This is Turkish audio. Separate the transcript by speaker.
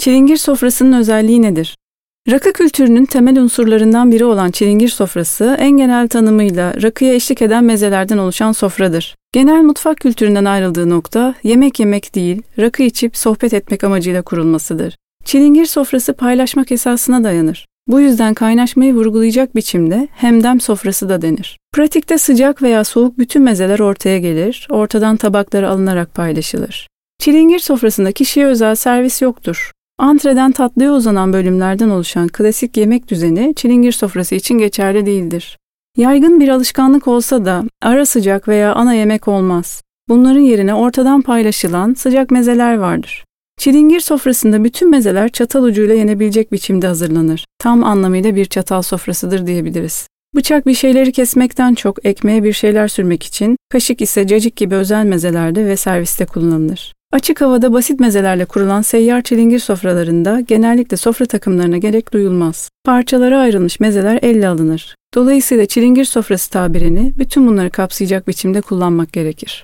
Speaker 1: Çilingir sofrasının özelliği nedir? Rakı kültürünün temel unsurlarından biri olan çilingir sofrası en genel tanımıyla rakıya eşlik eden mezelerden oluşan sofradır. Genel mutfak kültüründen ayrıldığı nokta yemek yemek değil, rakı içip sohbet etmek amacıyla kurulmasıdır. Çilingir sofrası paylaşmak esasına dayanır. Bu yüzden kaynaşmayı vurgulayacak biçimde hemdem sofrası da denir. Pratikte sıcak veya soğuk bütün mezeler ortaya gelir, ortadan tabakları alınarak paylaşılır. Çilingir sofrasında kişiye özel servis yoktur. Antreden tatlıya uzanan bölümlerden oluşan klasik yemek düzeni çilingir sofrası için geçerli değildir. Yaygın bir alışkanlık olsa da ara sıcak veya ana yemek olmaz. Bunların yerine ortadan paylaşılan sıcak mezeler vardır. Çilingir sofrasında bütün mezeler çatal ucuyla yenebilecek biçimde hazırlanır. Tam anlamıyla bir çatal sofrasıdır diyebiliriz. Bıçak bir şeyleri kesmekten çok ekmeğe bir şeyler sürmek için, kaşık ise cacık gibi özel mezelerde ve serviste kullanılır. Açık havada basit mezelerle kurulan seyyar çilingir sofralarında genellikle sofra takımlarına gerek duyulmaz. Parçalara ayrılmış mezeler elle alınır. Dolayısıyla çilingir sofrası tabirini bütün bunları kapsayacak biçimde kullanmak gerekir.